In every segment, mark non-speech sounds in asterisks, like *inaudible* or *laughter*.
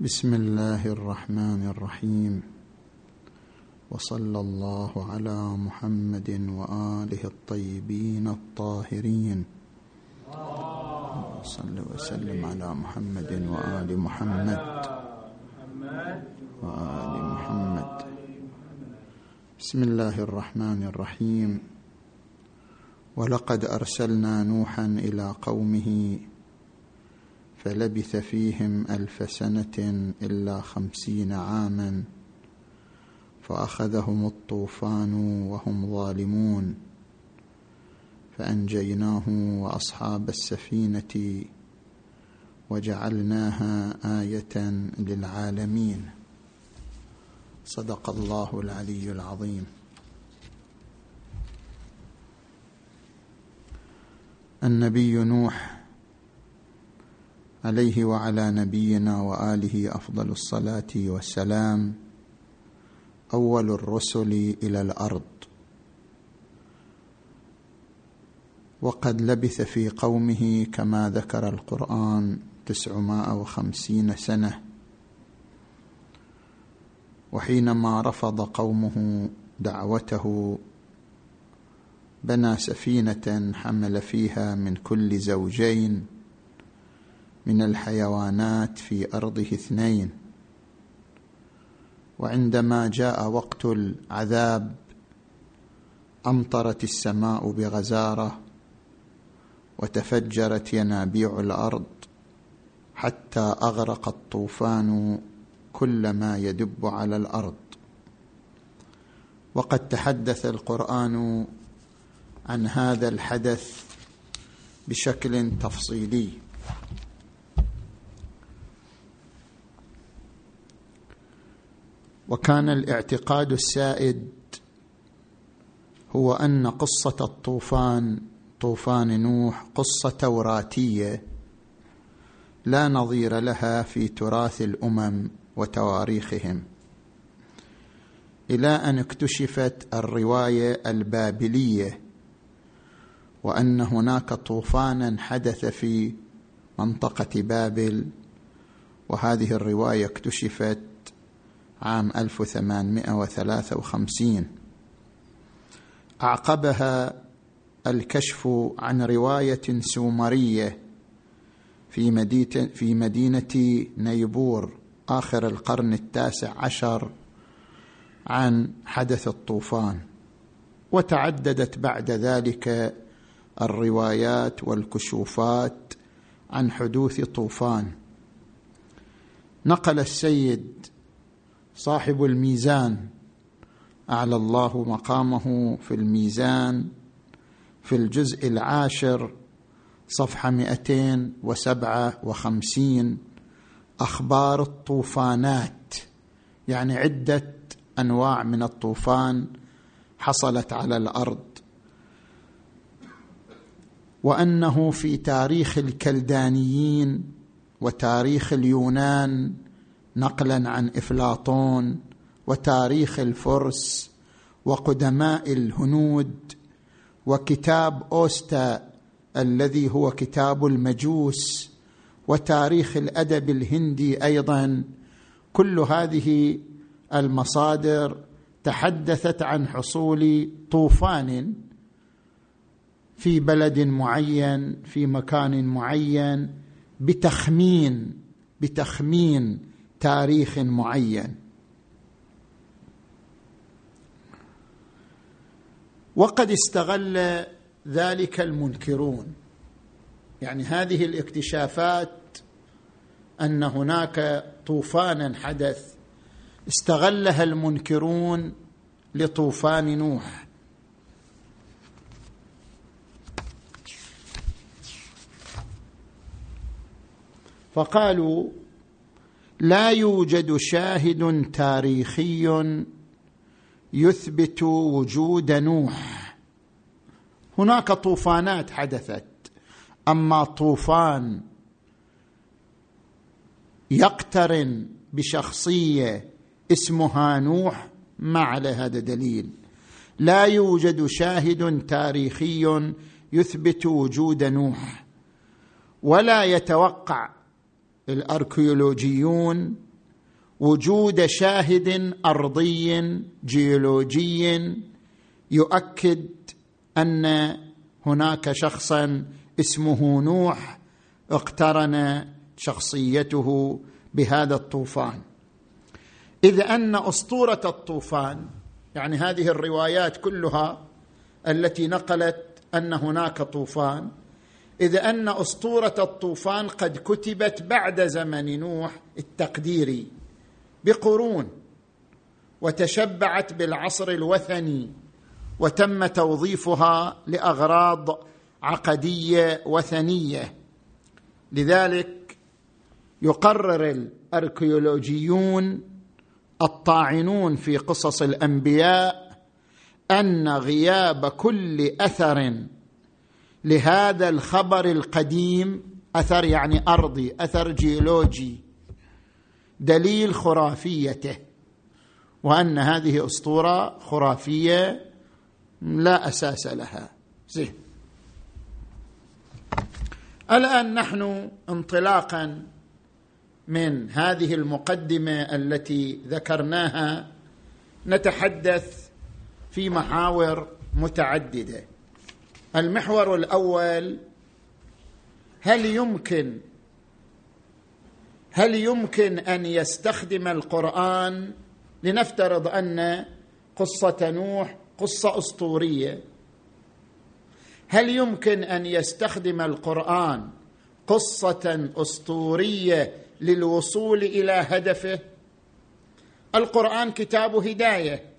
بسم الله الرحمن الرحيم. وصلى الله على محمد وآله الطيبين الطاهرين. صل وسلم على محمد وآل محمد. وآل محمد. بسم الله الرحمن الرحيم. ولقد أرسلنا نوحا إلى قومه فلبث فيهم ألف سنة إلا خمسين عاما فأخذهم الطوفان وهم ظالمون فأنجيناه وأصحاب السفينة وجعلناها آية للعالمين. صدق الله العلي العظيم. النبي نوح عليه وعلى نبينا وآله أفضل الصلاة والسلام. أول الرسل إلى الأرض. وقد لبث في قومه كما ذكر القرآن تسعمائة وخمسين سنة. وحينما رفض قومه دعوته بنى سفينة حمل فيها من كل زوجين. من الحيوانات في أرضه اثنين. وعندما جاء وقت العذاب أمطرت السماء بغزارة وتفجرت ينابيع الأرض حتى أغرق الطوفان كل ما يدب على الأرض. وقد تحدث القرآن عن هذا الحدث بشكل تفصيلي. وكان الاعتقاد السائد هو أن قصة الطوفان طوفان نوح قصة توراتية لا نظير لها في تراث الأمم وتواريخهم. إلى أن اكتشفت الرواية البابلية وأن هناك طوفانا حدث في منطقة بابل وهذه الرواية اكتشفت عام 1853 أعقبها الكشف عن رواية سومرية في في مدينة نيبور آخر القرن التاسع عشر عن حدث الطوفان. وتعددت بعد ذلك الروايات والكشوفات عن حدوث طوفان. نقل السيد صاحب الميزان. أعلى الله مقامه في الميزان في الجزء العاشر صفحة مئتين وسبعة وخمسين. أخبار الطوفانات يعني عدة أنواع من الطوفان حصلت على الأرض. وأنه في تاريخ الكلدانيين وتاريخ اليونان نقلا عن إفلاطون وتاريخ الفرس وقدماء الهنود وكتاب أوستا الذي هو كتاب المجوس وتاريخ الأدب الهندي أيضا. كل هذه المصادر تحدثت عن حصول طوفان في بلد معين في مكان معين بتخمين بتخمين تاريخ معين. وقد استغل ذلك المنكرون. يعني هذه الاكتشافات أن هناك طوفانا حدث استغلها المنكرون لطوفان نوح. فقالوا لا يوجد شاهد تاريخي يثبت وجود نوح. هناك طوفانات حدثت أما طوفان يقترن بشخصية اسمها نوح ما على هذا دليل. لا يوجد شاهد تاريخي يثبت وجود نوح ولا يتوقع الأركيولوجيون وجود شاهد أرضي جيولوجي يؤكد أن هناك شخصا اسمه نوح اقترن شخصيته بهذا الطوفان. إذ أن أسطورة الطوفان يعني هذه الروايات كلها التي نقلت أن هناك طوفان إذ أن أسطورة الطوفان قد كتبت بعد زمن نوح التقديري بقرون وتشبعت بالعصر الوثني وتم توظيفها لأغراض عقدية وثنية. لذلك يقرر الأركيولوجيون الطاعنون في قصص الأنبياء أن غياب كل أثر لهذا الخبر القديم أثر يعني أرضي أثر جيولوجي دليل خرافيته وأن هذه أسطورة خرافية لا أساس لها. زين. الآن نحن انطلاقا من هذه المقدمة التي ذكرناها نتحدث في محاور متعددة. المحور الأول هل يمكن هل يمكن أن يستخدم القرآن لنفترض أن قصة نوح قصة أسطورية؟ هل يمكن أن يستخدم القرآن قصة أسطورية للوصول إلى هدفه؟ القرآن كتاب هداية.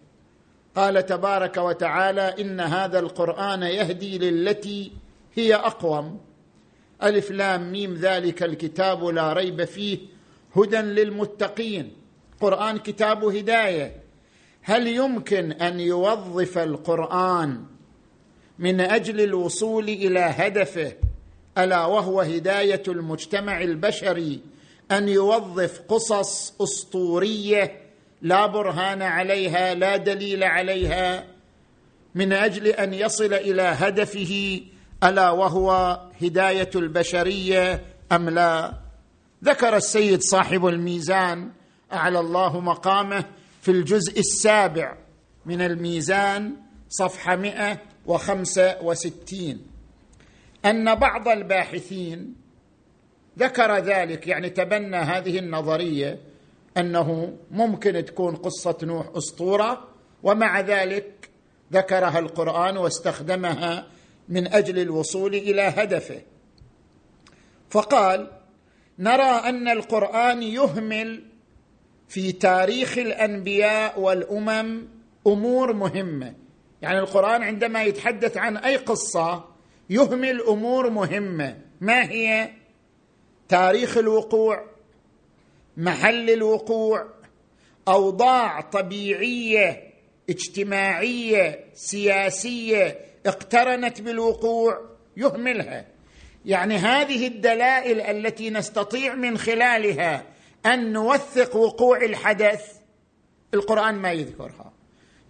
قال تبارك وتعالى إن هذا القرآن يهدي للتي هي أقوم. ألف لام ميم ذلك الكتاب لا ريب فيه هدى للمتقين. قرآن كتاب هداية. هل يمكن أن يوظف القرآن من أجل الوصول إلى هدفه؟ ألا وهو هداية المجتمع البشري أن يوظف قصص أسطورية لا برهان عليها لا دليل عليها من أجل أن يصل إلى هدفه ألا وهو هداية البشرية أم لا؟ ذكر السيد صاحب الميزان أعلى الله مقامه في الجزء السابع من الميزان صفحة 165 أن بعض الباحثين ذكر ذلك يعني تبنى هذه النظرية أنه ممكن تكون قصة نوح أسطورة ومع ذلك ذكرها القرآن واستخدمها من أجل الوصول إلى هدفه. فقال نرى أن القرآن يهمل في تاريخ الأنبياء والأمم أمور مهمة. يعني القرآن عندما يتحدث عن أي قصة يهمل أمور مهمة. ما هي؟ تاريخ الوقوع محل الوقوع أوضاع طبيعية اجتماعية سياسية اقترنت بالوقوع يهملها. يعني هذه الدلائل التي نستطيع من خلالها أن نوثق وقوع الحدث. القرآن ما يذكرها.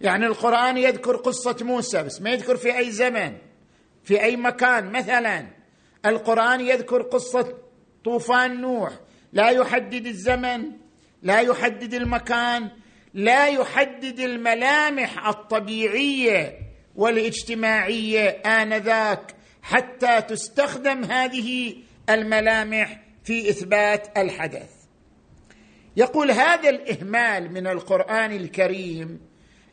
يعني القرآن يذكر قصة موسى بس ما يذكر في أي زمن في أي مكان. مثلا القرآن يذكر قصة طوفان نوح لا يحدد الزمن لا يحدد المكان لا يحدد الملامح الطبيعية والاجتماعية آنذاك حتى تستخدم هذه الملامح في إثبات الحدث. يقول هذا الإهمال من القرآن الكريم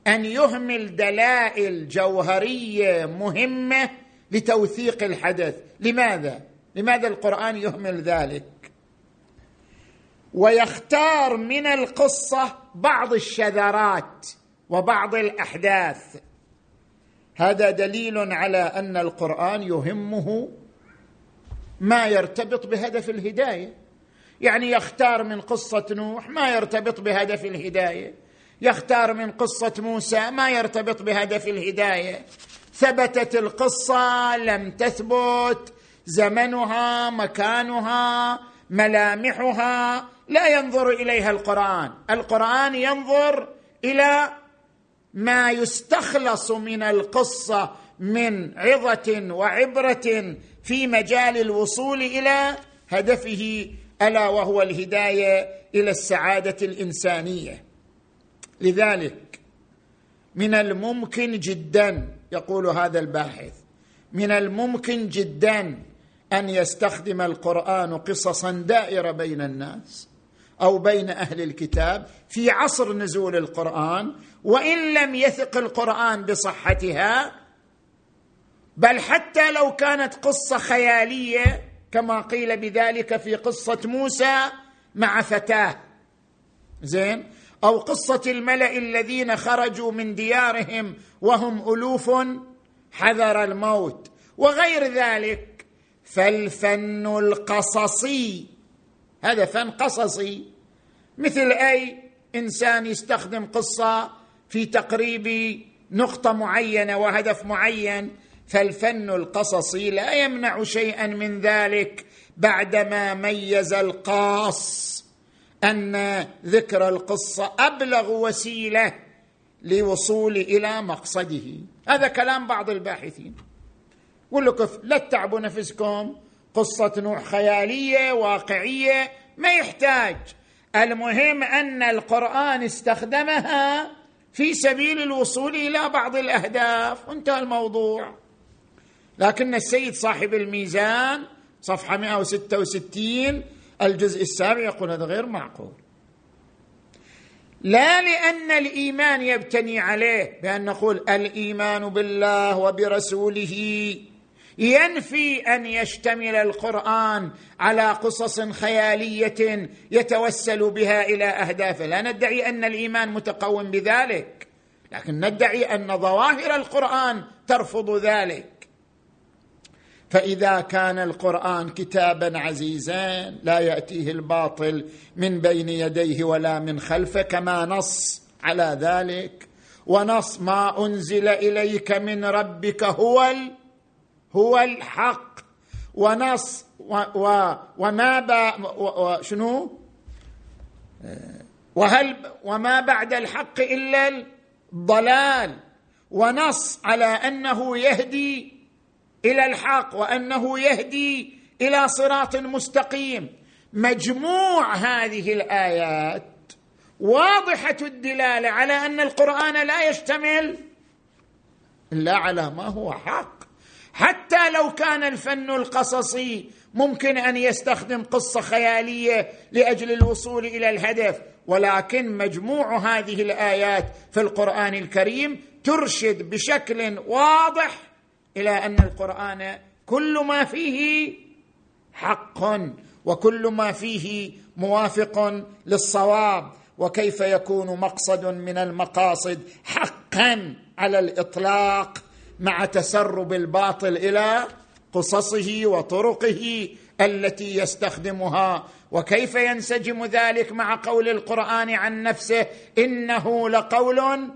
أن يهمل دلائل جوهرية مهمة لتوثيق الحدث. لماذا؟ لماذا القرآن يهمل ذلك؟ ويختار من القصة بعض الشذرات وبعض الأحداث. هذا دليل على أن القرآن يهمه ما يرتبط بهدف الهداية. يعني يختار من قصة نوح ما يرتبط بهدف الهداية. يختار من قصة موسى ما يرتبط بهدف الهداية. ثبتت القصة لم تثبت زمنها مكانها ملامحها لا ينظر إليها القرآن. القرآن ينظر إلى ما يستخلص من القصة من عظة وعبرة في مجال الوصول إلى هدفه ألا وهو الهداية إلى السعادة الإنسانية. لذلك من الممكن جدا يقول هذا الباحث من الممكن جدا أن يستخدم القرآن قصصا دائرة بين الناس أو بين أهل الكتاب في عصر نزول القرآن وإن لم يثق القرآن بصحتها بل حتى لو كانت قصة خيالية كما قيل بذلك في قصة موسى مع فتاة. زين؟ أو قصة الملأ الذين خرجوا من ديارهم وهم ألوف حذر الموت وغير ذلك. فالفن القصصي. هذا فن قصصي. مثل أي إنسان يستخدم قصة في تقريب نقطة معينة وهدف معين فالفن القصصي لا يمنع شيئا من ذلك بعدما ميز القاص أن ذكر القصة أبلغ وسيلة لوصول إلى مقصده. هذا كلام بعض الباحثين. يقول لك لا تتعبوا نفسكم. قصة نوح خيالية واقعية ما يحتاج. المهم أن القرآن استخدمها في سبيل الوصول إلى بعض الأهداف. وانتهى الموضوع. لكن السيد صاحب الميزان صفحة 166 الجزء السابع يقول هذا غير معقول. لا لأن الإيمان يبتني عليه بأن نقول الإيمان بالله وبرسوله. ينفي أن يشتمل القرآن على قصص خيالية يتوسل بها إلى اهدافه لا ندعي أن الإيمان متقوم بذلك لكن ندعي أن ظواهر القرآن ترفض ذلك. فإذا كان القرآن كتابا عزيزا لا يأتيه الباطل من بين يديه ولا من خلفه كما نص على ذلك. ونص ما أنزل إليك من ربك هو هو الحق. ونص و و وما با شنو؟ وهل وما بعد الحق إلا الضلال. ونص على أنه يهدي إلى الحق وأنه يهدي إلى صراط مستقيم. مجموع هذه الآيات واضحة الدلالة على أن القرآن لا يشتمل إلا على ما هو حق. حتى لو كان الفن القصصي ممكن أن يستخدم قصة خيالية لأجل الوصول إلى الهدف ولكن مجموع هذه الآيات في القرآن الكريم ترشد بشكل واضح إلى أن القرآن كل ما فيه حق وكل ما فيه موافق للصواب وكيف يكون مقصد من المقاصد حقا على الإطلاق مع تسرب الباطل إلى قصصه وطرقه التي يستخدمها. وكيف ينسجم ذلك مع قول القرآن عن نفسه؟ إنه لقول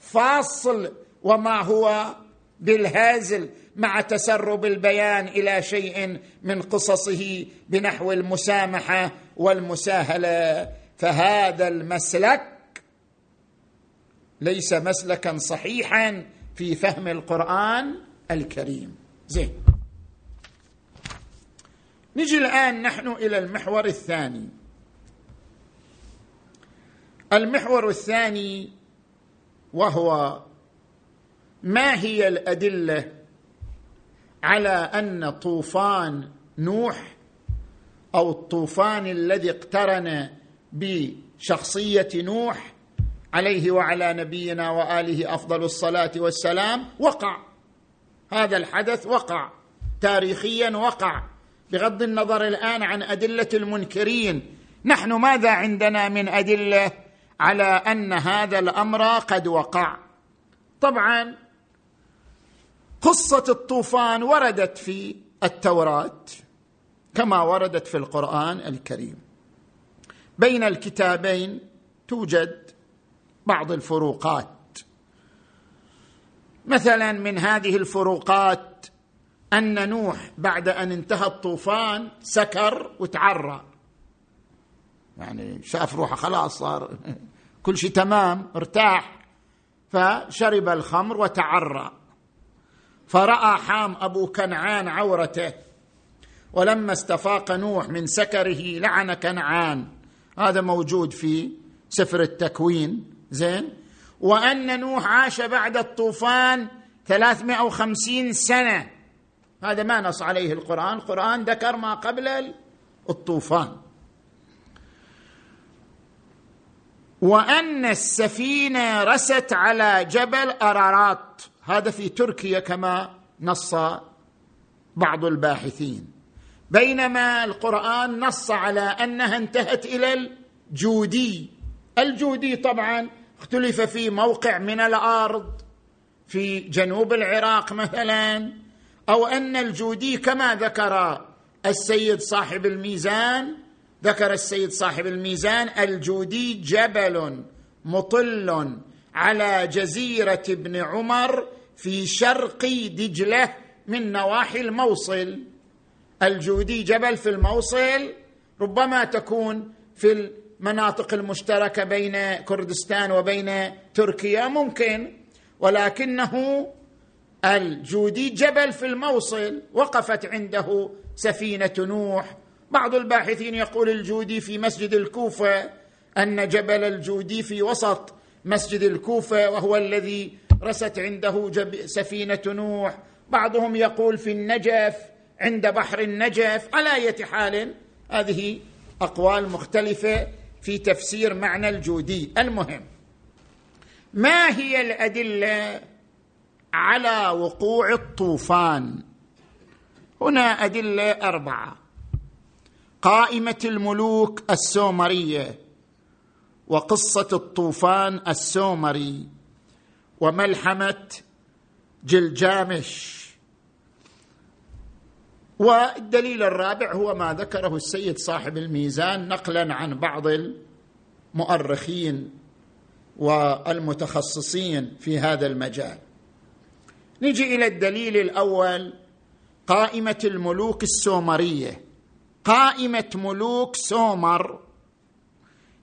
فاصل وما هو بالهازل مع تسرب البيان إلى شيء من قصصه بنحو المسامحة والمساهلة. فهذا المسلك ليس مسلكا صحيحا. في فهم القرآن الكريم. زين. نجي الآن نحن إلى المحور الثاني. المحور الثاني وهو ما هي الأدلة على أن طوفان نوح أو الطوفان الذي اقترن بشخصية نوح عليه وعلى نبينا وآله أفضل الصلاة والسلام. وقع. هذا الحدث وقع. تاريخيا وقع. بغض النظر الآن عن أدلة المنكرين. نحن ماذا عندنا من أدلة على أن هذا الأمر قد وقع؟ طبعا قصة الطوفان وردت في التوراة كما وردت في القرآن الكريم. بين الكتابين توجد بعض الفروقات. مثلا من هذه الفروقات أن نوح بعد أن انتهى الطوفان سكر وتعرى. يعني شاف روحه خلاص صار *laughs* كل شيء تمام ارتاح. فشرب الخمر وتعرى. فرأى حام أبو كنعان عورته. ولما استفاق نوح من سكره لعن كنعان. هذا موجود في سفر التكوين. زين؟ وأن نوح عاش بعد الطوفان 350 سنة. هذا ما نص عليه القرآن. القرآن ذكر ما قبل الطوفان. وأن السفينة رست على جبل أرارات. هذا في تركيا كما نص بعض الباحثين. بينما القرآن نص على أنها انتهت إلى الجودي. الجودي طبعا اختلف في موقع من الأرض في جنوب العراق مثلا أو أن الجودي كما ذكر السيد صاحب الميزان ذكر السيد صاحب الميزان الجودي جبل مطل على جزيرة ابن عمر في شرق دجلة من نواحي الموصل. الجودي جبل في الموصل ربما تكون في المناطق المشتركة بين كردستان وبين تركيا ممكن ولكنه الجودي جبل في الموصل وقفت عنده سفينة نوح. بعض الباحثين يقول الجودي في مسجد الكوفة أن جبل الجودي في وسط مسجد الكوفة وهو الذي رست عنده سفينة نوح. بعضهم يقول في النجف عند بحر النجف. على اية حال هذه أقوال مختلفة. في تفسير معنى الجودي. المهم ما هي الأدلة على وقوع الطوفان؟ هنا أدلة أربعة. قائمة الملوك السومرية وقصة الطوفان السومري وملحمة جلجامش. والدليل الرابع هو ما ذكره السيد صاحب الميزان نقلا عن بعض المؤرخين والمتخصصين في هذا المجال. نجي إلى الدليل الأول قائمة الملوك السومرية. قائمة ملوك سومر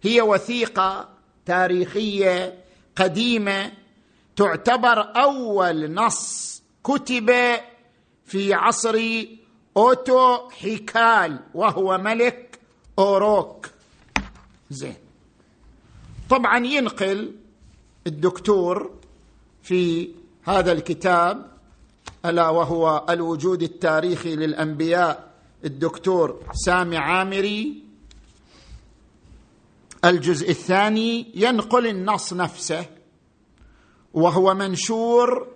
هي وثيقة تاريخية قديمة تعتبر أول نص كتب في عصر أوتو حيكال وهو ملك أوروك. زين. طبعا ينقل الدكتور في هذا الكتاب ألا وهو الوجود التاريخي للأنبياء الدكتور سامي عامري. الجزء الثاني ينقل النص نفسه وهو منشور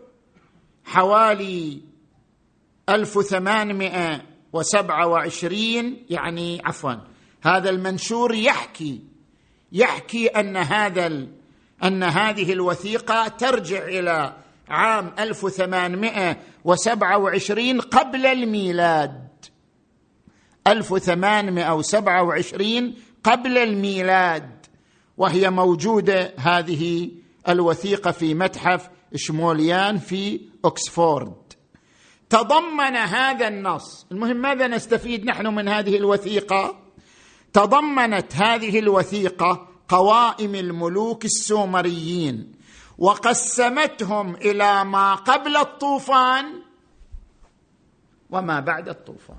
حوالي 1827 يعني عفوا هذا المنشور يحكي يحكي أن هذا أن هذه الوثيقة ترجع إلى عام 1827 قبل الميلاد. 1827 قبل الميلاد. وهي موجودة هذه الوثيقة في متحف شموليان في اوكسفورد تضمن هذا النص. المهم ماذا نستفيد نحن من هذه الوثيقة؟ تضمنت هذه الوثيقة قوائم الملوك السومريين وقسمتهم إلى ما قبل الطوفان وما بعد الطوفان.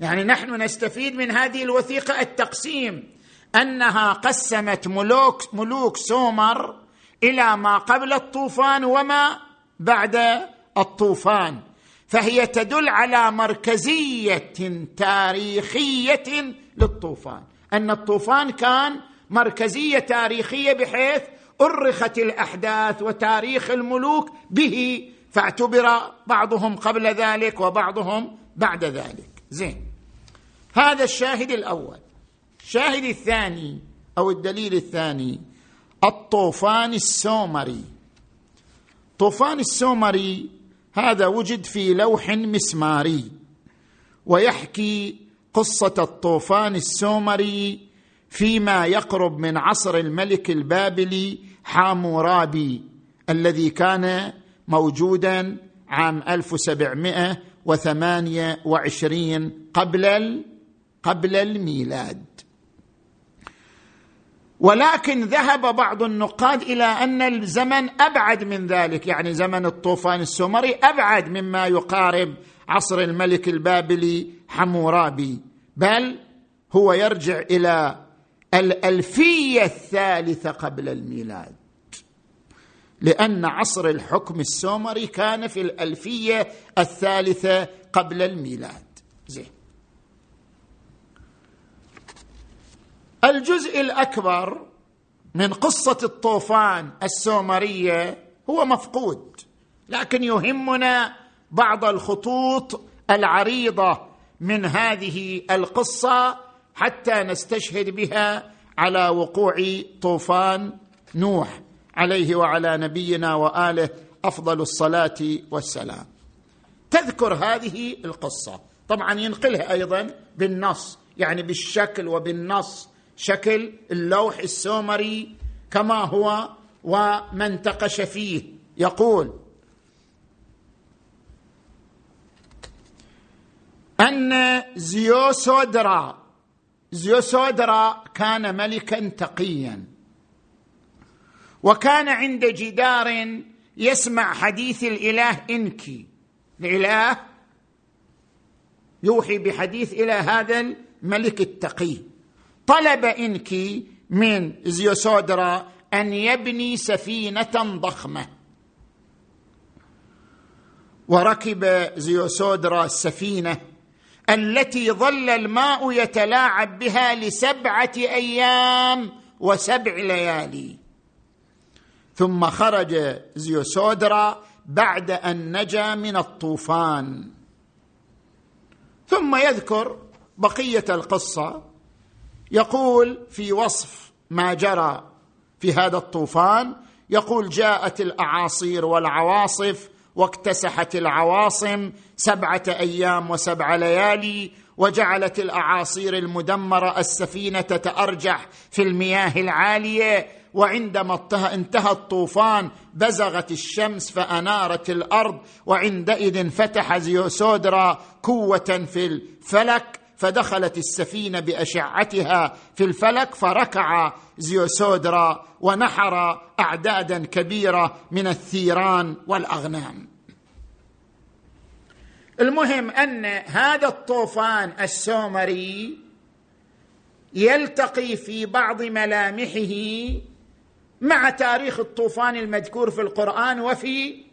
يعني نحن نستفيد من هذه الوثيقة التقسيم أنها قسمت ملوك ملوك سومر إلى ما قبل الطوفان وما بعد الطوفان. فهي تدل على مركزية تاريخية للطوفان. أن الطوفان كان مركزية تاريخية بحيث أرخت الأحداث وتاريخ الملوك به فاعتبر بعضهم قبل ذلك وبعضهم بعد ذلك. زين. هذا الشاهد الأول. الشاهد الثاني أو الدليل الثاني الطوفان السومري. طوفان السومري هذا وجد في لوح مسماري ويحكي قصة الطوفان السومري فيما يقرب من عصر الملك البابلي حامورابي الذي كان موجودا عام 1728 قبل قبل الميلاد. ولكن ذهب بعض النقاد إلى أن الزمن أبعد من ذلك يعني زمن الطوفان السومري أبعد مما يقارب عصر الملك البابلي حمورابي بل هو يرجع إلى الألفية الثالثة قبل الميلاد. لأن عصر الحكم السومري كان في الألفية الثالثة قبل الميلاد. زين. الجزء الأكبر من قصة الطوفان السومرية هو مفقود لكن يهمنا بعض الخطوط العريضة من هذه القصة حتى نستشهد بها على وقوع طوفان نوح عليه وعلى نبينا وآله أفضل الصلاة والسلام. تذكر هذه القصة. طبعا ينقلها أيضا بالنص يعني بالشكل وبالنص شكل اللوح السومري كما هو وما انتقش فيه. يقول أن زيوسودرا زيوسودرا كان ملكا تقيا وكان عند جدار يسمع حديث الإله إنكي. الإله يوحي بحديث إلى هذا الملك التقي. طلب انكي من زيوسودرا أن يبني سفينة ضخمة. وركب زيوسودرا السفينة التي ظل الماء يتلاعب بها لسبعة أيام وسبع ليالي. ثم خرج زيوسودرا بعد أن نجا من الطوفان. ثم يذكر بقية القصة. يقول في وصف ما جرى في هذا الطوفان يقول جاءت الأعاصير والعواصف واكتسحت العواصم سبعة أيام وسبع ليالي وجعلت الأعاصير المدمرة السفينة تتأرجح في المياه العالية وعندما انتهى الطوفان بزغت الشمس فأنارت الأرض وعندئذ فتح زيوسودرا قوة في الفلك فدخلت السفينة بأشعتها في الفلك فركع زيوسودرا ونحر أعدادا كبيرة من الثيران والأغنام. المهم أن هذا الطوفان السومري يلتقي في بعض ملامحه مع تاريخ الطوفان المذكور في القرآن وفي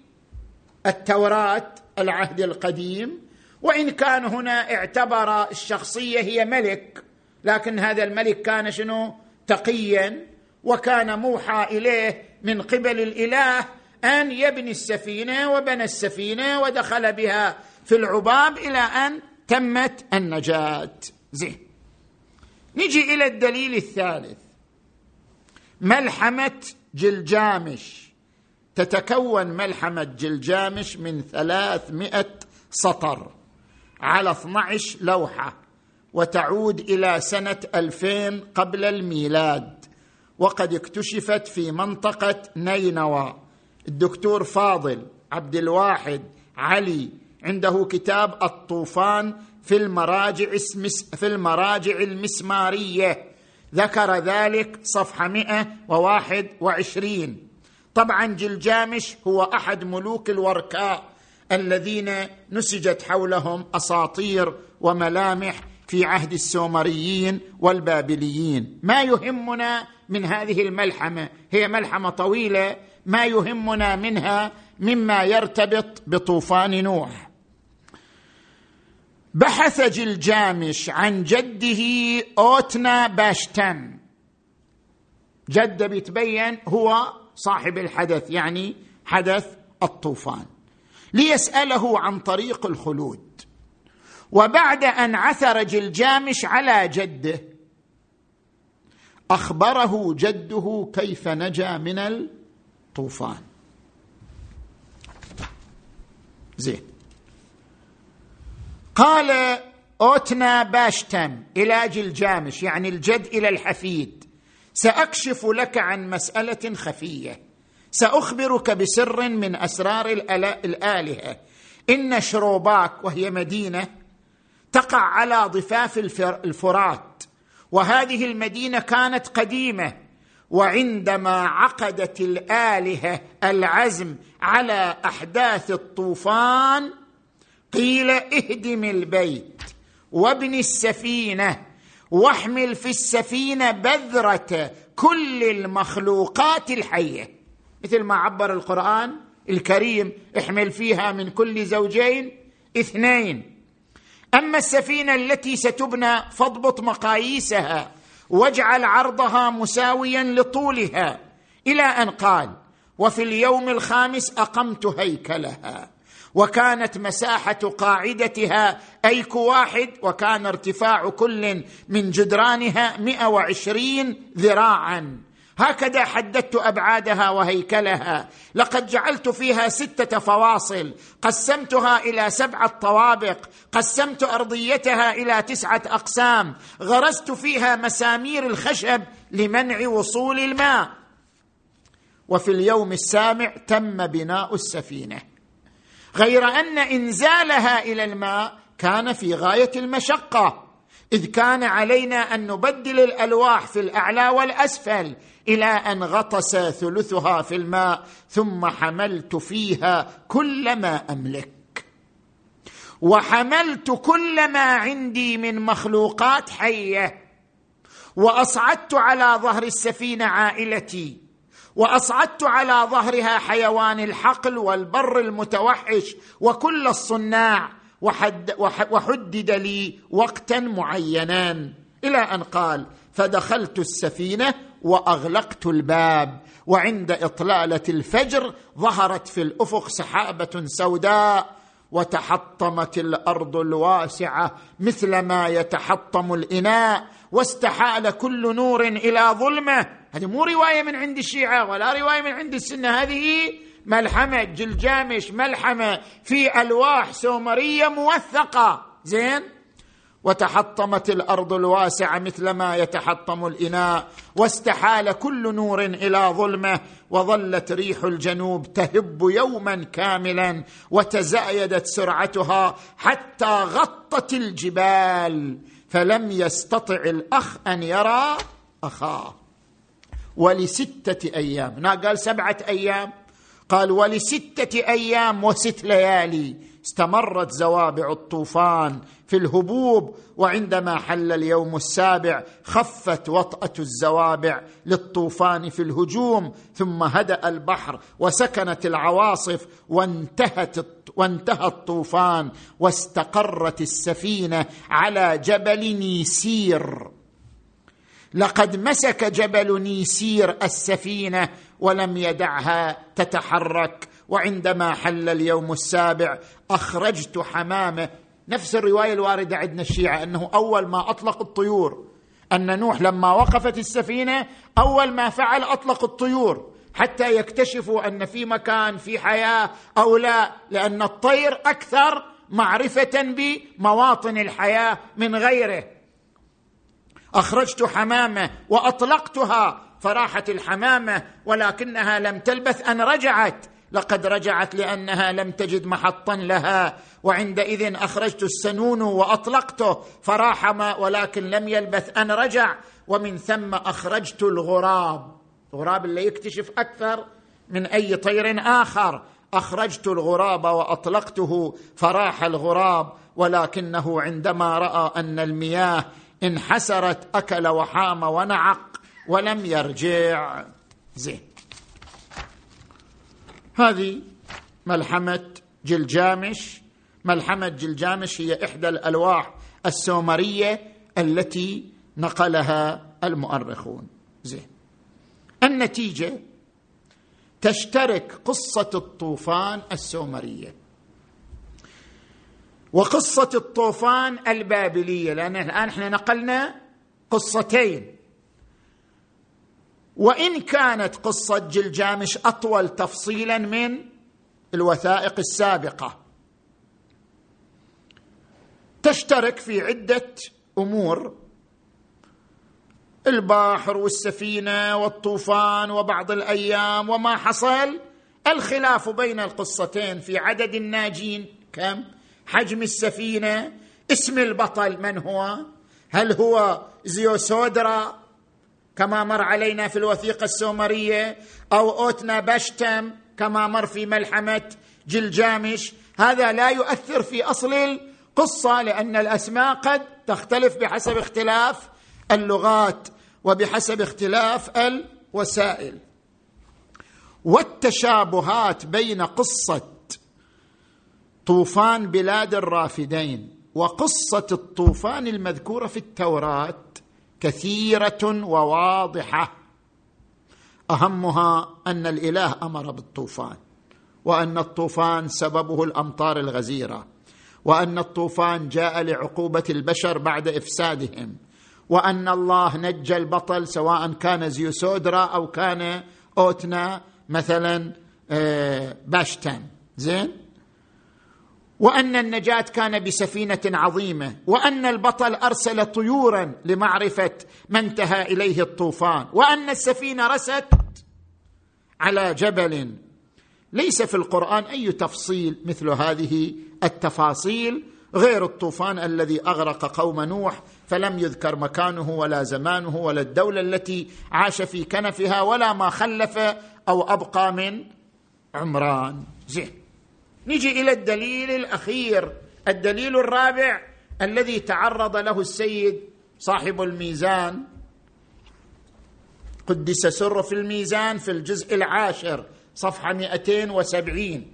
التوراة العهد القديم. وإن كان هنا اعتبر الشخصية هي ملك لكن هذا الملك كان شنو؟ تقيا وكان موحى إليه من قبل الإله أن يبني السفينة وبنى السفينة ودخل بها في العباب إلى أن تمت النجاة. زين. نجي إلى الدليل الثالث. ملحمة جلجامش. تتكون ملحمة جلجامش من ثلاثمائة سطر. على 12 لوحة وتعود إلى سنة 2000 قبل الميلاد. وقد اكتشفت في منطقة نينوى. الدكتور فاضل عبد الواحد علي عنده كتاب الطوفان في المراجع في المراجع المسمارية. ذكر ذلك صفحة 121 طبعا جلجامش هو أحد ملوك الوركاء. الذين نسجت حولهم أساطير وملامح في عهد السومريين والبابليين. ما يهمنا من هذه الملحمة. هي ملحمة طويلة. ما يهمنا منها مما يرتبط بطوفان نوح. بحث جلجامش عن جده أوتنا باشتم جده بيتبين هو صاحب الحدث يعني حدث الطوفان. ليسأله عن طريق الخلود. وبعد أن عثر جلجامش على جده أخبره جده كيف نجا من الطوفان. زين. قال أوتنا باشتم إلى جلجامش يعني الجد إلى الحفيد سأكشف لك عن مسألة خفية. سأخبرك بسر من أسرار الآلهة. إن شروباك وهي مدينة تقع على ضفاف الفرات وهذه المدينة كانت قديمة وعندما عقدت الآلهة العزم على أحداث الطوفان قيل اهدم البيت وابن السفينة واحمل في السفينة بذرة كل المخلوقات الحية. مثل ما عبر القرآن الكريم احمل فيها من كل زوجين. اثنين أما السفينة التي ستبنى فاضبط مقاييسها واجعل عرضها مساويا لطولها. إلى أن قال وفي اليوم الخامس أقمت هيكلها. وكانت مساحة قاعدتها أيك واحد وكان ارتفاع كل من جدرانها 120 ذراعا. هكذا حددت أبعادها وهيكلها. لقد جعلت فيها ستة فواصل. قسمتها إلى سبعة طوابق. قسمت أرضيتها إلى تسعة أقسام. غرست فيها مسامير الخشب لمنع وصول الماء. وفي اليوم السابع تم بناء السفينة. غير أن إنزالها إلى الماء كان في غاية المشقة. إذ كان علينا أن نبدل الألواح في الأعلى والأسفل. إلى أن غطس ثلثها في الماء ثم حملت فيها كل ما أملك. وحملت كل ما عندي من مخلوقات حية. وأصعدت على ظهر السفينة عائلتي. وأصعدت على ظهرها حيوان الحقل والبر المتوحش وكل الصناع. وحد وحدد لي وقتا معينا. إلى أن قال فدخلت السفينة وأغلقت الباب وعند إطلالة الفجر ظهرت في الأفق سحابة سوداء وتحطمت الأرض الواسعة مثل ما يتحطم الإناء واستحال كل نور إلى ظلمه. هذه مو رواية من عند الشيعة ولا رواية من عند السنة هذه ملحمة جلجامش ملحمة في ألواح سومرية موثقة. زين؟ وتحطمت الأرض الواسعه مثل ما يتحطم الإناء واستحال كل نور إلى ظلمه وظلت ريح الجنوب تهب يوما كاملا وتزايدت سرعتها حتى غطت الجبال فلم يستطع الأخ أن يرى أخاه. ولستة أيام قال سبعة أيام قال ولستة أيام وست ليالي استمرت زوابع الطوفان في الهبوب وعندما حل اليوم السابع خفت وطأة الزوابع للطوفان في الهجوم ثم هدأ البحر وسكنت العواصف وانتهت وانتهى الطوفان واستقرت السفينة على جبل نيسير. لقد مسك جبل نيسير السفينة ولم يدعها تتحرك. وعندما حل اليوم السابع أخرجت حمامة. نفس الرواية الواردة عندنا الشيعة أنه أول ما أطلق الطيور أن نوح لما وقفت السفينة أول ما فعل أطلق الطيور حتى يكتشفوا أن في مكان في حياة أو لا لأن الطير أكثر معرفة بمواطن الحياة من غيره. أخرجت حمامة وأطلقتها فراحت الحمامة ولكنها لم تلبث أن رجعت لقد رجعت لأنها لم تجد محطا لها وعندئذ أخرجت السنون وأطلقته فراح ما ولكن لم يلبث أن رجع ومن ثم أخرجت الغراب. الغراب اللي يكتشف أكثر من أي طير آخر. أخرجت الغراب وأطلقته فراح الغراب ولكنه عندما رأى أن المياه انحسرت أكل وحام ونعق ولم يرجع. زين. هذه ملحمة جلجامش. ملحمة جلجامش هي إحدى الألواح السومرية التي نقلها المؤرخون. زين. النتيجة تشترك قصة الطوفان السومرية. وقصة الطوفان البابلية لأن الآن إحنا نقلنا قصتين. وإن كانت قصة جلجامش أطول تفصيلا من الوثائق السابقة. تشترك في عدة أمور. البحر والسفينة والطوفان وبعض الأيام وما حصل. الخلاف بين القصتين في عدد الناجين. كم؟ حجم السفينة. اسم البطل من هو؟ هل هو زيوسودرا كما مر علينا في الوثيقة السومرية أو أوتنا بشتم كما مر في ملحمة جلجامش. هذا لا يؤثر في أصل القصة لأن الأسماء قد تختلف بحسب اختلاف اللغات وبحسب اختلاف الوسائل. والتشابهات بين قصة طوفان بلاد الرافدين وقصة الطوفان المذكورة في التوراة كثيرة وواضحة. أهمها أن الإله أمر بالطوفان وأن الطوفان سببه الأمطار الغزيرة وأن الطوفان جاء لعقوبة البشر بعد إفسادهم وأن الله نجى البطل سواء كان زيوسودرا أو كان أوتنا مثلا آه، باشتان. زين؟ وأن النجاة كان بسفينة عظيمة وأن البطل أرسل طيورا لمعرفة ما انتهى إليه الطوفان وأن السفينة رست على جبل. ليس في القرآن أي تفصيل مثل هذه التفاصيل غير الطوفان الذي أغرق قوم نوح فلم يذكر مكانه ولا زمانه ولا الدولة التي عاش في كنفها ولا ما خلف أو أبقى من عمران. زين. نجي إلى الدليل الأخير الدليل الرابع الذي تعرض له السيد صاحب الميزان. قدس سر في الميزان في الجزء العاشر صفحة 270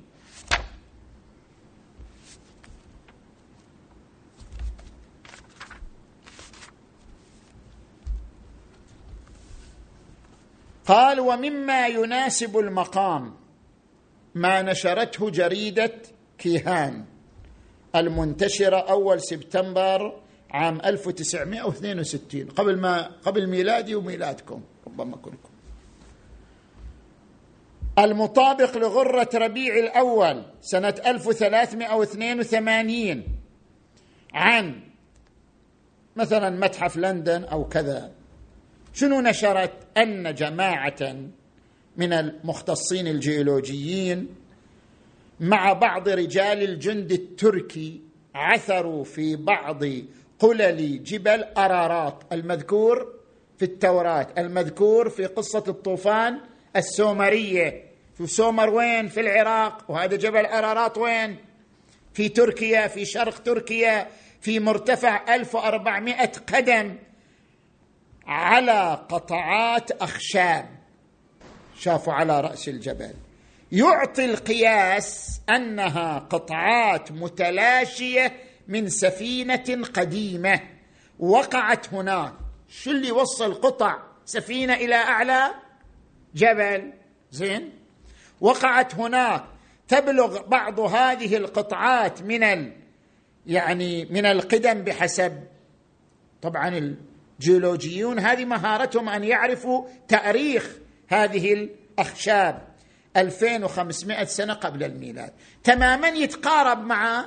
قال ومما يناسب المقام. ما نشرته جريدة كيهان المنتشرة أول سبتمبر عام 1962 قبل ما قبل ميلادي وميلادكم ربما كلكم المطابق لغرة ربيع الأول سنة 1382 عن مثلا متحف لندن أو كذا. شنو نشرت أن جماعة من المختصين الجيولوجيين مع بعض رجال الجند التركي عثروا في بعض قلل جبل أرارات المذكور في التوراة المذكور في قصة الطوفان السومرية. في سومر وين؟ في العراق. وهذا جبل أرارات وين؟ في تركيا في شرق تركيا في مرتفع 1400 قدم على قطعات أخشاب. شافوا على رأس الجبل. يعطي القياس أنها قطعات متلاشية من سفينة قديمة. وقعت هناك. شو اللي وصل قطع سفينة إلى أعلى جبل؟ زين. وقعت هناك. تبلغ بعض هذه القطعات من ال يعني من القدم بحسب طبعا الجيولوجيون. هذه مهارتهم أن يعرفوا تاريخ هذه الأخشاب 2500 سنة قبل الميلاد. تماما يتقارب مع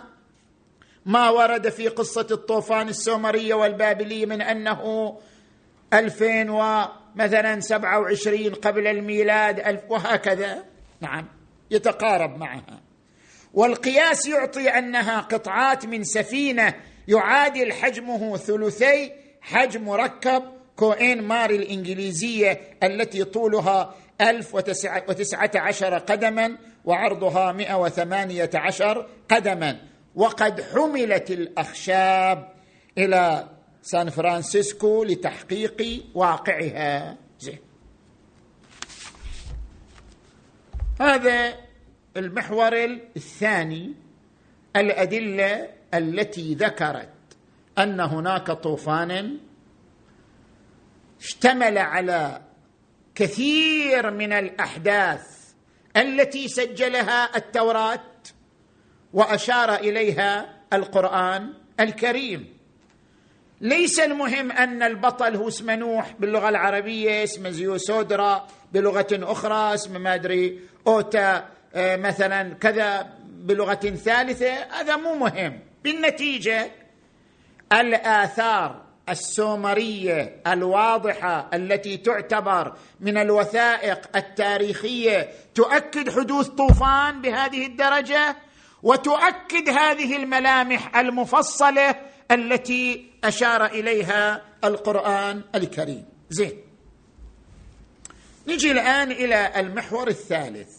ما ورد في قصة الطوفان السومرية والبابلية من أنه 2000 ومثلا 27 قبل الميلاد ألف وهكذا. نعم يتقارب معها. والقياس يعطي أنها قطعات من سفينة يعادل حجمه ثلثي حجم مركب كوين ماري الإنجليزية التي طولها 1019 قدما وعرضها 118 قدما. وقد حملت الأخشاب إلى سان فرانسيسكو لتحقيق واقعها. زين. هذا المحور الثاني الأدلة التي ذكرت أن هناك طوفانا اشتمل على كثير من الأحداث التي سجلها التوراة وأشار إليها القرآن الكريم. ليس المهم أن البطل هو اسمه نوح باللغة العربية اسمه زيوسودرا بلغة أخرى اسمه ما أدري أوتا آه، مثلا كذا بلغة ثالثة. هذا مو مهم. بالنتيجة الآثار السومرية الواضحة التي تعتبر من الوثائق التاريخية تؤكد حدوث طوفان بهذه الدرجة وتؤكد هذه الملامح المفصلة التي أشار إليها القرآن الكريم. زين. نجي الآن إلى المحور الثالث.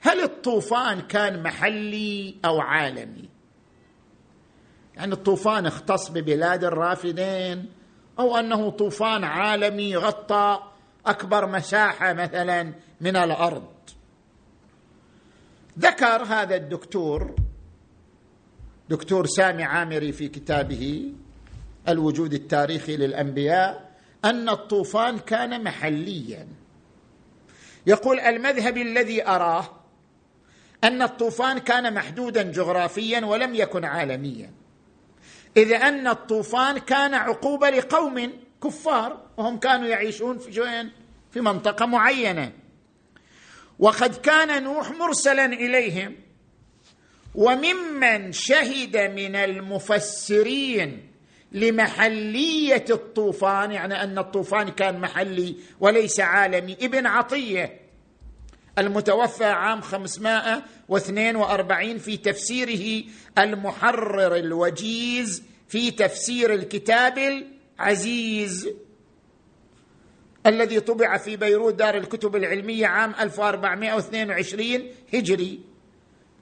هل الطوفان كان محلي أو عالمي؟ يعني الطوفان اختص ببلاد الرافدين أو أنه طوفان عالمي غطى أكبر مساحة مثلا من الأرض. ذكر هذا الدكتور دكتور سامي عامري في كتابه الوجود التاريخي للأنبياء أن الطوفان كان محليا. يقول المذهب الذي أراه أن الطوفان كان محدودا جغرافيا ولم يكن عالميا. اذ أن الطوفان كان عقوبة لقوم كفار وهم كانوا يعيشون في في منطقة معينة. وقد كان نوح مرسلا إليهم وممن شهد من المفسرين لمحلية الطوفان يعني أن الطوفان كان محلي وليس عالمي ابن عطية المتوفى عام 542 في تفسيره المحرر الوجيز في تفسير الكتاب العزيز الذي طبع في بيروت دار الكتب العلمية عام 1422 هجري.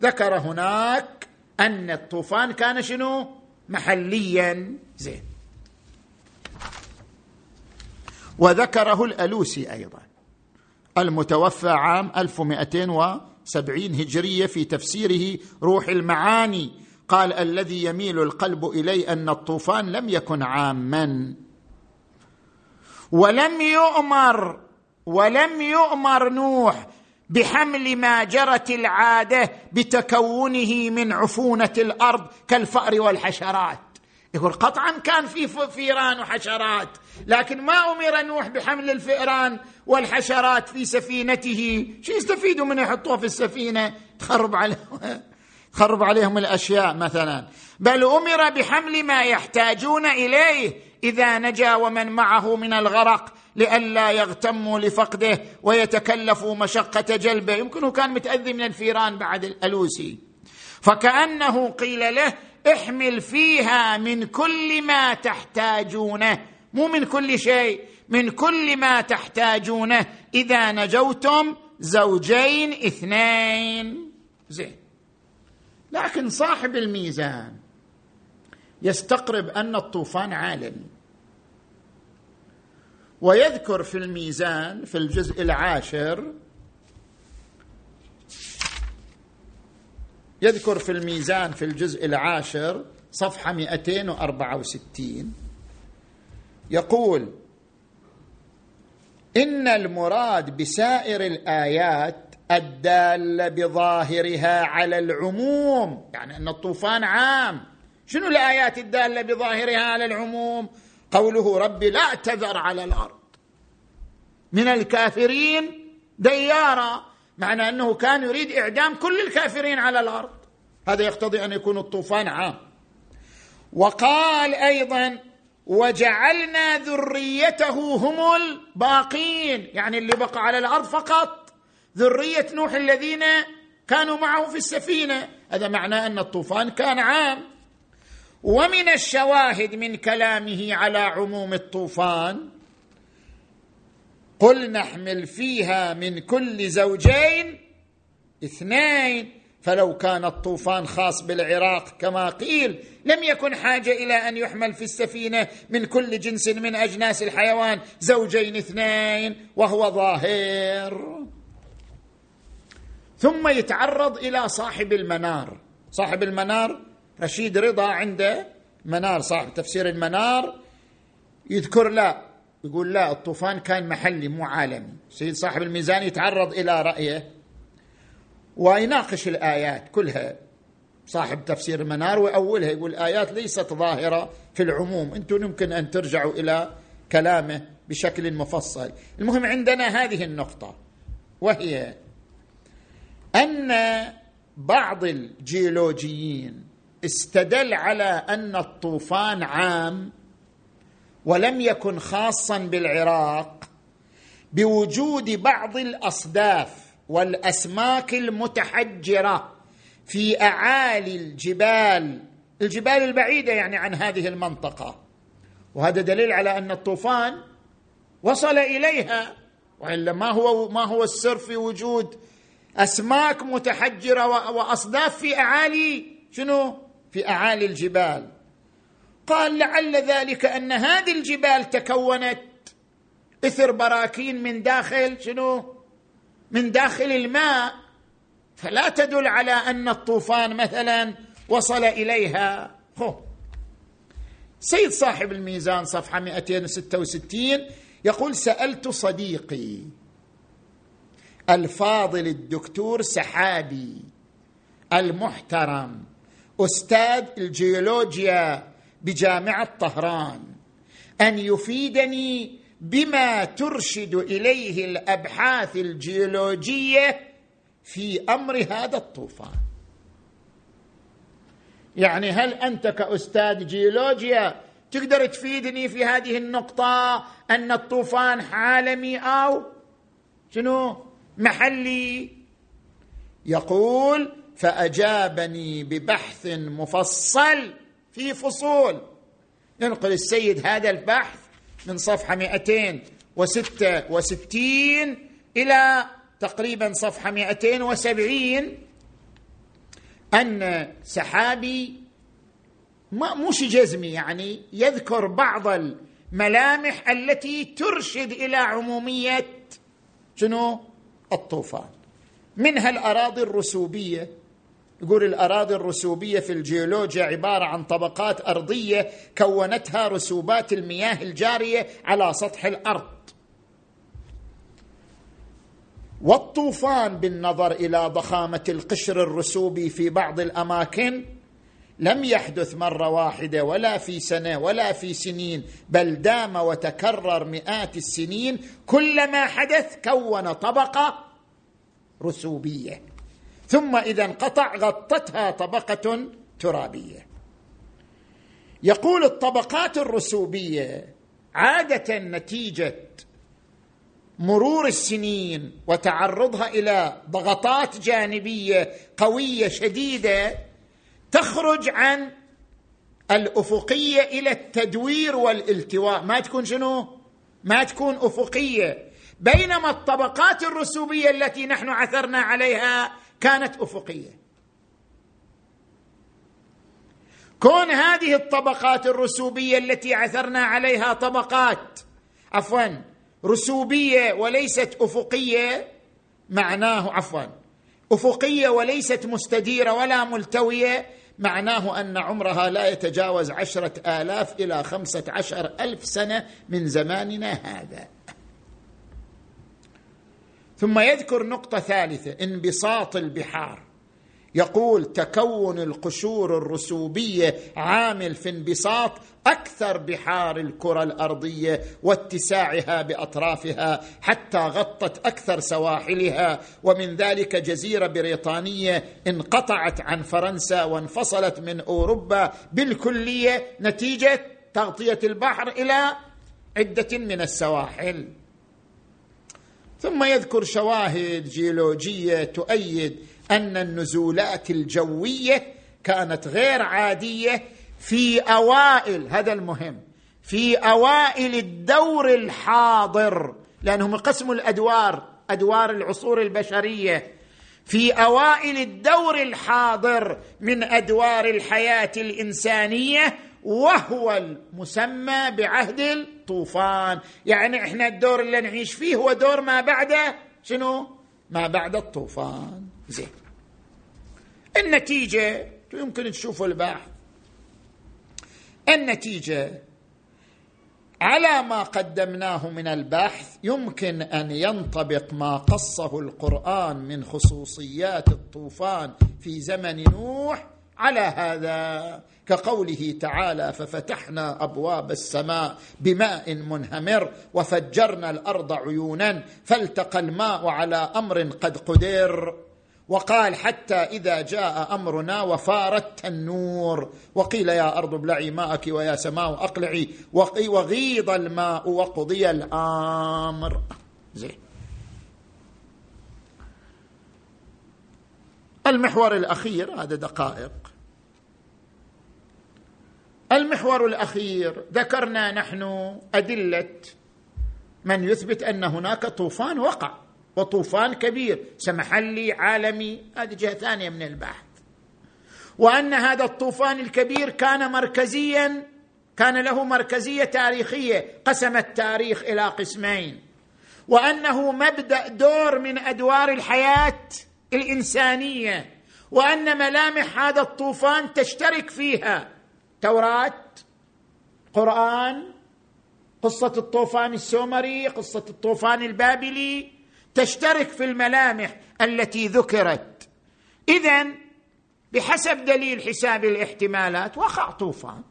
ذكر هناك أن الطوفان كان شنو؟ محليا. زين. وذكره الألوسي أيضا المتوفى عام 1270 هجرية في تفسيره روح المعاني. قال الذي يميل القلب إلي أن الطوفان لم يكن عاما. ولم يؤمر ولم يؤمر نوح بحمل ما جرت العادة بتكونه من عفونة الأرض كالفأر والحشرات. يقول قطعا كان في فيران وحشرات لكن ما أمر نوح بحمل الفئران والحشرات في سفينته. شو يستفيدوا من يحطوها في السفينة؟ تخرب عليهم *laughs* تخرب عليهم الأشياء مثلا. بل أمر بحمل ما يحتاجون إليه إذا نجا ومن معه من الغرق لئلا يغتموا لفقده ويتكلفوا مشقة جلبه. يمكن كان متأذي من الفيران بعد الألوسي. فكأنه قيل له احمل فيها من كل ما تحتاجونه مو من كل شيء من كل ما تحتاجونه. إذا نجوتم زوجين اثنين. زين. لكن صاحب الميزان يستقرب أن الطوفان عالمي ويذكر في الميزان في الجزء العاشر يذكر في الميزان في الجزء العاشر صفحة 264 يقول إن المراد بسائر الآيات الدالة بظاهرها على العموم. يعني أن الطوفان عام. شنو الآيات الدالة بظاهرها على العموم؟ قوله رب لا تذر على الأرض. من الكافرين ديارا معنى أنه كان يريد إعدام كل الكافرين على الأرض. هذا يقتضي أن يكون الطوفان عام. وقال أيضا وجعلنا ذريته هم الباقين. يعني اللي بقى على الأرض فقط. ذرية نوح الذين كانوا معه في السفينة. هذا معناه أن الطوفان كان عام. ومن الشواهد من كلامه على عموم الطوفان قل نحمل فيها من كل زوجين اثنين. فلو كان الطوفان خاص بالعراق كما قيل لم يكن حاجة إلى أن يحمل في السفينة من كل جنس من أجناس الحيوان زوجين اثنين وهو ظاهر. ثم يتعرض إلى صاحب المنار. صاحب المنار رشيد رضا عنده منار صاحب تفسير المنار يذكر لا يقول لا الطوفان كان محلي مو عالمي. سيد صاحب الميزان يتعرض إلى رأيه ويناقش الآيات كلها. صاحب تفسير المنار وأولها يقول الايات ليست ظاهرة في العموم. أنتم يمكن أن ترجعوا إلى كلامه بشكل مفصل. المهم عندنا هذه النقطة وهي أن بعض الجيولوجيين استدل على أن الطوفان عام ولم يكن خاصا بالعراق بوجود بعض الأصداف والأسماك المتحجرة في أعالي الجبال الجبال البعيدة يعني عن هذه المنطقة. وهذا دليل على أن الطوفان وصل إليها وإلا ما هو ما هو السر في وجود أسماك متحجرة وأصداف في أعالي شنو؟ في أعالي الجبال. قال لعل ذلك أن هذه الجبال تكونت إثر براكين من داخل شنو؟ من داخل الماء. فلا تدل على أن الطوفان مثلا وصل إليها. هو. سيد صاحب الميزان صفحة 266 يقول سألت صديقي الفاضل الدكتور سحابي المحترم أستاذ الجيولوجيا بجامعه طهران أن يفيدني بما ترشد إليه الأبحاث الجيولوجية في أمر هذا الطوفان. يعني هل أنت كأستاذ جيولوجيا تقدر تفيدني في هذه النقطة أن الطوفان عالمي أو شنو؟ محلي؟ يقول فأجابني ببحث مفصل في فصول. ينقل السيد هذا البحث من صفحة 266 إلى تقريبا صفحة 270 أن سحابي ما مش جزمي يعني يذكر بعض الملامح التي ترشد إلى عمومية شنو؟ الطوفان. منها الأراضي الرسوبية. يقول الأراضي الرسوبية في الجيولوجيا عبارة عن طبقات أرضية كونتها رسوبات المياه الجارية على سطح الأرض. والطوفان بالنظر إلى ضخامة القشر الرسوبي في بعض الأماكن لم يحدث مرة واحدة ولا في سنة ولا في سنين بل دام وتكرر مئات السنين كلما حدث كون طبقة رسوبية. ثم إذا انقطع غطتها طبقة ترابية. يقول الطبقات الرسوبية عادة نتيجة مرور السنين وتعرضها إلى ضغطات جانبية قوية شديدة تخرج عن الأفقية إلى التدوير والالتواء. ما تكون شنو؟ ما تكون أفقية. بينما الطبقات الرسوبية التي نحن عثرنا عليها كانت أفقية. كون هذه الطبقات الرسوبية التي عثرنا عليها طبقات عفوا رسوبية وليست أفقية معناه عفوا أفقية وليست مستديره ولا ملتوية معناه أن عمرها لا يتجاوز عشرة آلاف إلى خمسة عشر ألف سنة من زماننا هذا. ثم يذكر نقطة ثالثة انبساط البحار. يقول تكون القشور الرسوبية عامل في انبساط أكثر بحار الكرة الأرضية واتساعها بأطرافها حتى غطت أكثر سواحلها. ومن ذلك جزيرة بريطانية انقطعت عن فرنسا وانفصلت من أوروبا بالكلية نتيجة تغطية البحر إلى عدة من السواحل. ثم يذكر شواهد جيولوجية تؤيد أن النزولات الجوية كانت غير عادية في أوائل هذا المهم في أوائل الدور الحاضر لأنهم قسموا الأدوار أدوار العصور البشرية في أوائل الدور الحاضر من أدوار الحياة الإنسانية وهو المسمى بعهد الطوفان. يعني إحنا الدور اللي نعيش فيه هو دور ما بعد شنو؟ ما بعد الطوفان. زين. النتيجة يمكن تشوفوا البحث النتيجة على ما قدمناه من البحث يمكن أن ينطبق ما قصه القرآن من خصوصيات الطوفان في زمن نوح على هذا. كقوله تعالى ففتحنا أبواب السماء بماء منهمر وفجرنا الأرض عيونا فالتقى الماء على أمر قد قدر. وقال حتى إذا جاء أمرنا وفار التنور وقيل يا أرض ابلعي ماءك ويا سماء أقلعي. وغيض الماء وقضي الأمر. زين. المحور الأخير هذا دقائق. المحور الأخير ذكرنا نحن أدلة من يثبت أن هناك طوفان وقع وطوفان كبير سمحلي عالمي هذه جهة ثانية من البحث. وأن هذا الطوفان الكبير كان مركزيا كان له مركزية تاريخية قسم التاريخ إلى قسمين. وأنه مبدأ دور من أدوار الحياة الإنسانية. وأن ملامح هذا الطوفان تشترك فيها. توراه قرآن قصة الطوفان السومري قصة الطوفان البابلي تشترك في الملامح التي ذكرت. اذا بحسب دليل حساب الاحتمالات وقع طوفان.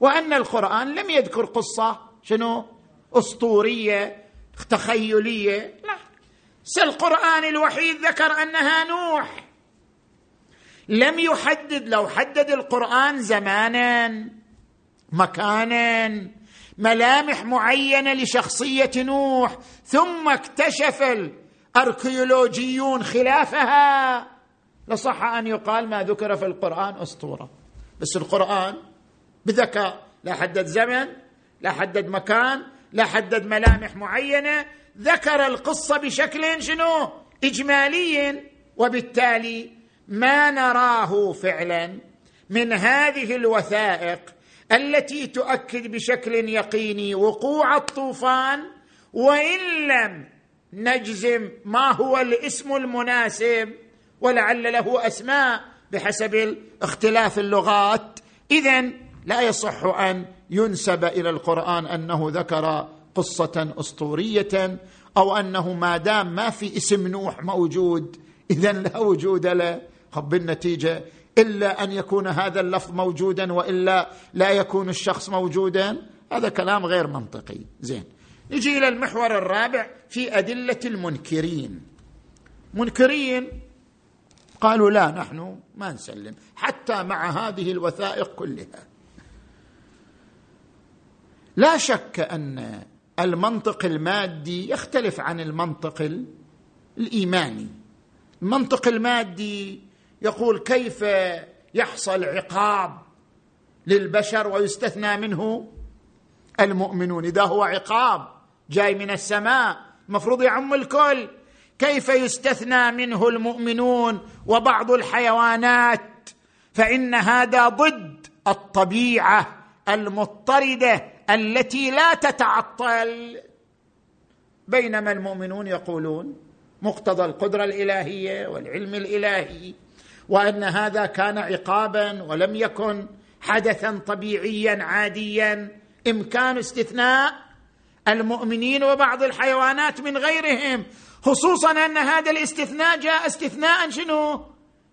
وأن القرآن لم يذكر قصة شنو؟ أسطورية تخيلية لا. القران الوحيد ذكر أنها نوح. لم يحدد لو حدد القرآن زمانا مكانا ملامح معينة لشخصية نوح ثم اكتشف الأركيولوجيون خلافها لصح أن يقال ما ذكر في القرآن أسطورة. بس القرآن بذكاء لا حدد زمن لا حدد مكان لا حدد ملامح معينة ذكر القصة بشكل شنو؟ اجمالي وبالتالي ما نراه فعلا من هذه الوثائق التي تؤكد بشكل يقيني وقوع الطوفان وإن لم نجزم ما هو الاسم المناسب ولعل له أسماء بحسب اختلاف اللغات. اذا لا يصح أن ينسب إلى القرآن أنه ذكر قصة أسطورية أو أنه ما دام ما في اسم نوح موجود اذا لا وجود له. بالنتيجة إلا أن يكون هذا اللفظ موجودا وإلا لا يكون الشخص موجودا هذا كلام غير منطقي. زين. نجي إلى المحور الرابع في أدلة المنكرين. منكرين قالوا لا نحن ما نسلم حتى مع هذه الوثائق كلها. لا شك أن المنطق المادي يختلف عن المنطق الإيماني. المنطق المادي يقول كيف يحصل عقاب للبشر ويستثنى منه المؤمنون؟ إذا هو عقاب جاي من السماء المفروض يعم الكل. كيف يستثنى منه المؤمنون وبعض الحيوانات؟ فإن هذا ضد الطبيعة المضطردة التي لا تتعطل. بينما المؤمنون يقولون مقتضى القدرة الإلهية والعلم الإلهي وأن هذا كان عقابا ولم يكن حدثا طبيعيا عاديا. إمكان استثناء المؤمنين وبعض الحيوانات من غيرهم خصوصا أن هذا الاستثناء جاء استثناء شنو؟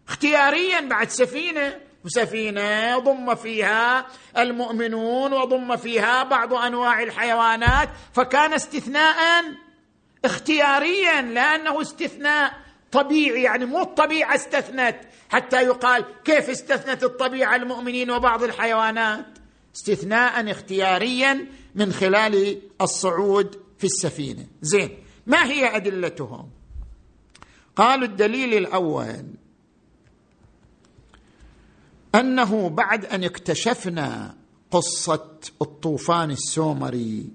اختياريا بعد سفينة وسفينة ضم فيها المؤمنون وضم فيها بعض أنواع الحيوانات فكان استثناء اختياريا لأنه استثناء طبيعي يعني مو الطبيعة استثنت. حتى يقال كيف استثنت الطبيعة المؤمنين وبعض الحيوانات؟ استثناء اختياريا من خلال الصعود في السفينة. زين ما هي أدلتهم؟ قالوا الدليل الأول أنه بعد أن اكتشفنا قصة الطوفان السومري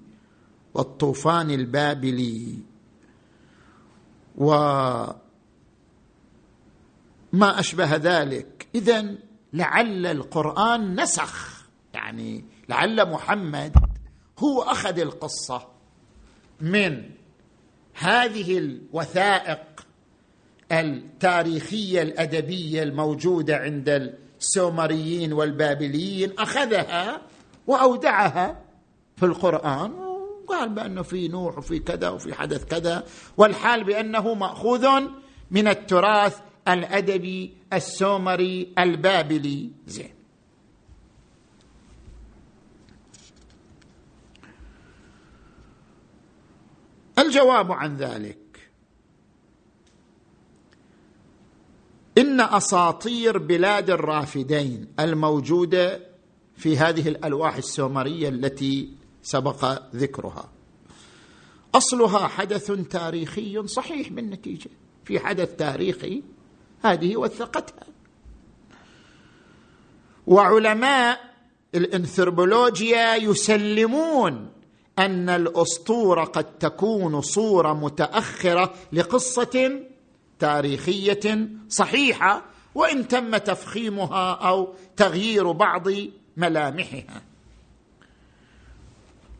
والطوفان البابلي وما أشبه ذلك. اذا لعل القرآن نسخ يعني لعل محمد هو أخذ القصة من هذه الوثائق التاريخية الأدبية الموجودة عند السومريين والبابليين أخذها وأودعها في القرآن. وقال بأنه في نوح وفي كذا وفي حدث كذا والحال بأنه مأخوذ من التراث الأدبي السومري البابلي. زين. الجواب عن ذلك. إن أساطير بلاد الرافدين الموجودة في هذه الألواح السومرية التي سبق ذكرها. أصلها حدث تاريخي صحيح بالنتيجة. في حدث تاريخي هذه وثقتها. وعلماء الانثروبولوجيا يسلمون أن الأسطورة قد تكون صورة متأخرة لقصة تاريخية صحيحة وإن تم تفخيمها أو تغيير بعض ملامحها.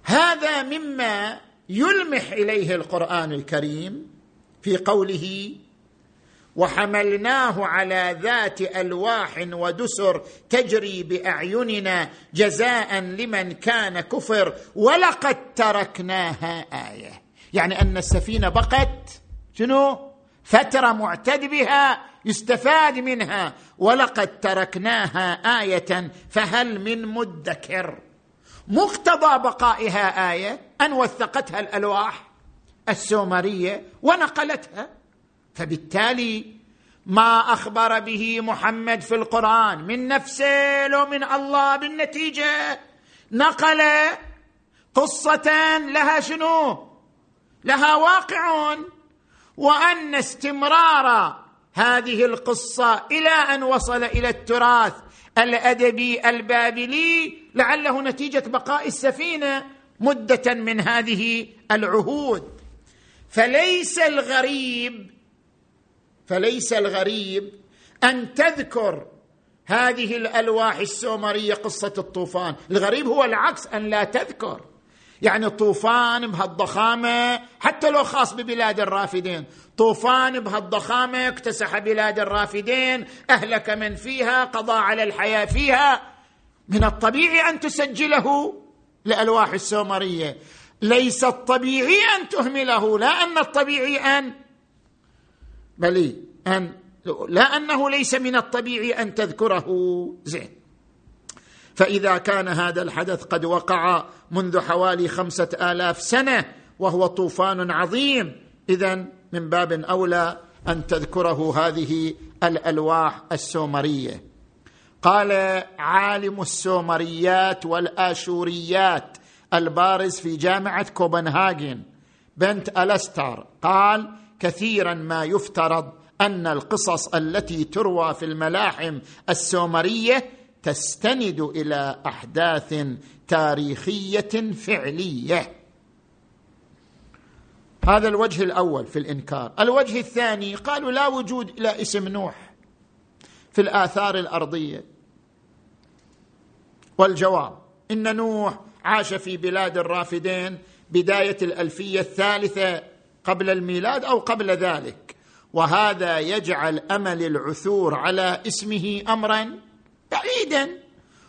هذا مما يلمح إليه القرآن الكريم في قوله وحملناه على ذات ألواح ودسر تجري بأعيننا جزاء لمن كان كفر ولقد تركناها آية. يعني أن السفينة بقت شنو؟ فترة معتد بها يستفاد منها. ولقد تركناها آية فهل من مدكر؟ مقتضى بقائها آية أن وثقتها الألواح السومرية ونقلتها. فبالتالي ما أخبر به محمد في القرآن من نفسه لو من الله بالنتيجة نقل قصة لها شنو؟ لها واقع وأن استمرار هذه القصة إلى أن وصل إلى التراث الأدبي البابلي لعله نتيجة بقاء السفينة مدة من هذه العهود. فليس الغريب فليس الغريب أن تذكر هذه الألواح السومرية قصة الطوفان. الغريب هو العكس أن لا تذكر. يعني طوفان بهالضخامة حتى لو خاص ببلاد الرافدين. طوفان بهالضخامة اكتسح بلاد الرافدين أهلك من فيها قضى على الحياة فيها. من الطبيعي أن تسجله لالواح السومرية. ليس الطبيعي أن تهمله لا أن الطبيعي أن بل ان لا أنه ليس من الطبيعي أن تذكره. زين. فإذا كان هذا الحدث قد وقع منذ حوالي خمسة آلاف سنة وهو طوفان عظيم اذا من باب أولى أن تذكره هذه الألواح السومرية. قال عالم السومريات والآشوريات البارز في جامعة كوبنهاجن بنت ألستار قال كثيرا ما يفترض أن القصص التي تروى في الملاحم السومرية تستند إلى أحداث تاريخية فعلية. هذا الوجه الأول في الإنكار. الوجه الثاني قالوا لا وجود إلى اسم نوح في الآثار الأرضية. والجواب إن نوح عاش في بلاد الرافدين بداية الألفية الثالثة. قبل الميلاد أو قبل ذلك. وهذا يجعل أمل العثور على اسمه امرا بعيدا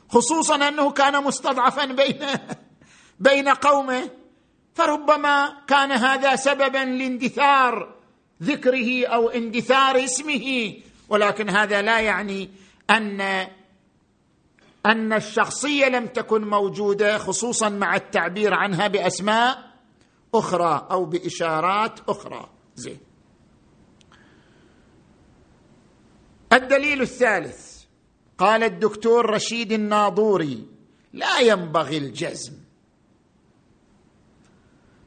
خصوصا أنه كان مستضعفا بين *laughs* بين قومه. فربما كان هذا سببا لاندثار ذكره أو اندثار اسمه. ولكن هذا لا يعني أن أن الشخصية لم تكن موجودة خصوصا مع التعبير عنها بأسماء أخرى أو بإشارات أخرى. زين. الدليل الثالث. قال الدكتور رشيد الناظوري لا ينبغي الجزم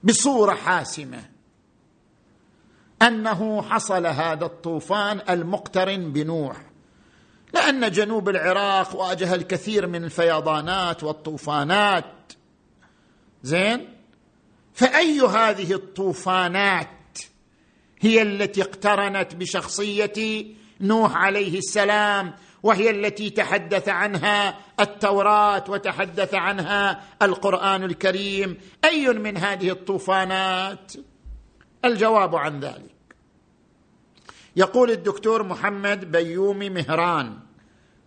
بصورة حاسمة. أنه حصل هذا الطوفان المقترن بنوح. لأن جنوب العراق واجه الكثير من الفيضانات والطوفانات. زين. فأي هذه الطوفانات هي التي اقترنت بشخصية نوح عليه السلام وهي التي تحدث عنها التوراة وتحدث عنها القرآن الكريم؟ أي من هذه الطوفانات؟ الجواب عن ذلك. يقول الدكتور محمد بيومي مهران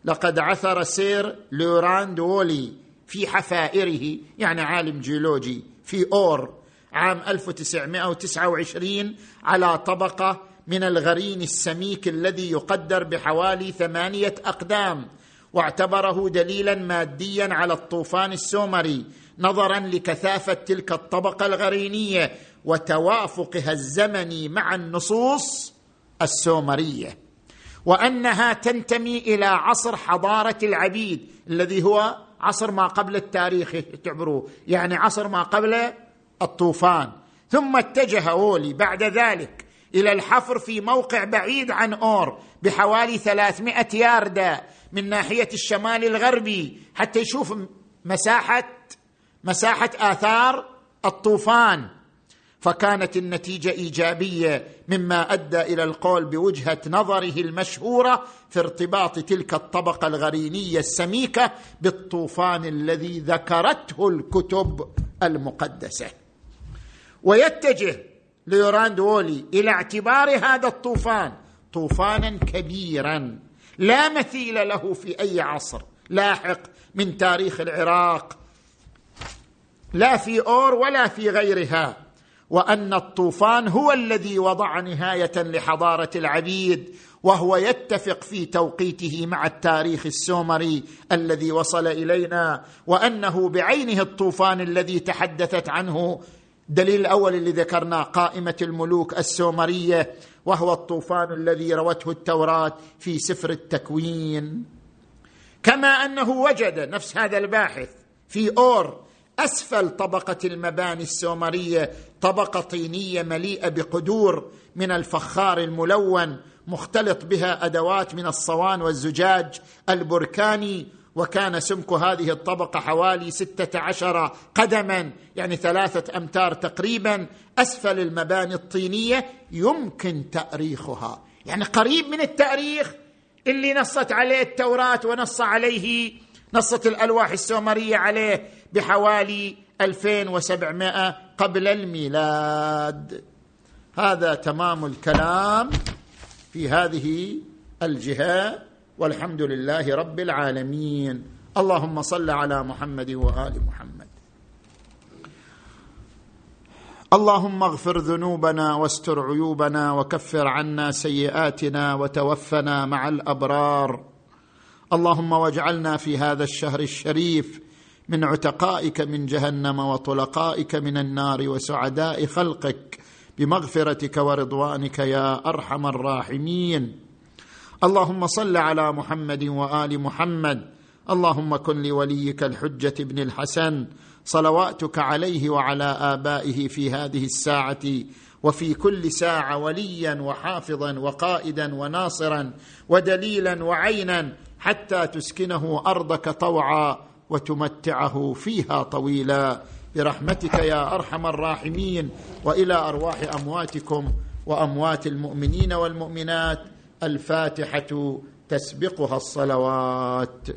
لقد عثر سير ليونارد وولي في حفائره. يعني عالم جيولوجي في أور. عام 1929 على طبقة من الغرين السميك الذي يقدر بحوالي ثمانية أقدام واعتبره دليلا ماديا على الطوفان السومري نظرا لكثافة تلك الطبقة الغرينية وتوافقها الزمني مع النصوص السومرية. وأنها تنتمي إلى عصر حضارة العبيد الذي هو عصر ما قبل التاريخ تعبروه يعني عصر ما قبل الطوفان. ثم اتجه أولي بعد ذلك إلى الحفر في موقع بعيد عن أور بحوالي 300 ياردة من ناحية الشمال الغربي حتى يشوف مساحه مساحة آثار الطوفان. فكانت النتيجة إيجابية مما أدى إلى القول بوجهة نظره المشهورة في ارتباط تلك الطبقة الغرينية السميكة بالطوفان الذي ذكرته الكتب المقدسة. ويتجه ليونارد وولي إلى اعتبار هذا الطوفان طوفانا كبيرا لا مثيل له في أي عصر لاحق من تاريخ العراق لا في أور ولا في غيرها وأن الطوفان هو الذي وضع نهاية لحضارة العبيد وهو يتفق في توقيته مع التاريخ السومري الذي وصل إلينا وأنه بعينه الطوفان الذي تحدثت عنه الدليل الأول اللي ذكرناه قائمة الملوك السومرية وهو الطوفان الذي روته التوراة في سفر التكوين. كما أنه وجد نفس هذا الباحث في أور أسفل طبقة المباني السومرية طبقة طينية مليئة بقدور من الفخار الملون مختلط بها أدوات من الصوان والزجاج البركاني وكان سمك هذه الطبقة حوالي ستة عشر قدما يعني ثلاثة أمتار تقريبا أسفل المباني الطينية يمكن تأريخها. يعني قريب من التأريخ اللي نصت عليه التوراة ونص عليه نصت الألواح السومرية عليه بحوالي 2700 قبل الميلاد. هذا تمام الكلام في هذه الجهة. والحمد لله رب العالمين. اللهم صل على محمد وآل محمد. اللهم اغفر ذنوبنا واستر عيوبنا وكفر عنا سيئاتنا وتوفنا مع الأبرار. اللهم واجعلنا في هذا الشهر الشريف من عتقائك من جهنم وطلقائك من النار وسعداء خلقك بمغفرتك ورضوانك يا أرحم الراحمين. اللهم صل على محمد وآل محمد. اللهم كن لوليك الحجة بن الحسن. صلواتك عليه وعلى آبائه في هذه الساعة. وفي كل ساعة وليا وحافظا وقائدا وناصرا ودليلا وعينا حتى تسكنه أرضك طوعا وتمتعه فيها طويلا. برحمتك يا أرحم الراحمين. وإلى أرواح أمواتكم وأموات المؤمنين والمؤمنات. الفاتحة تسبقها الصلوات.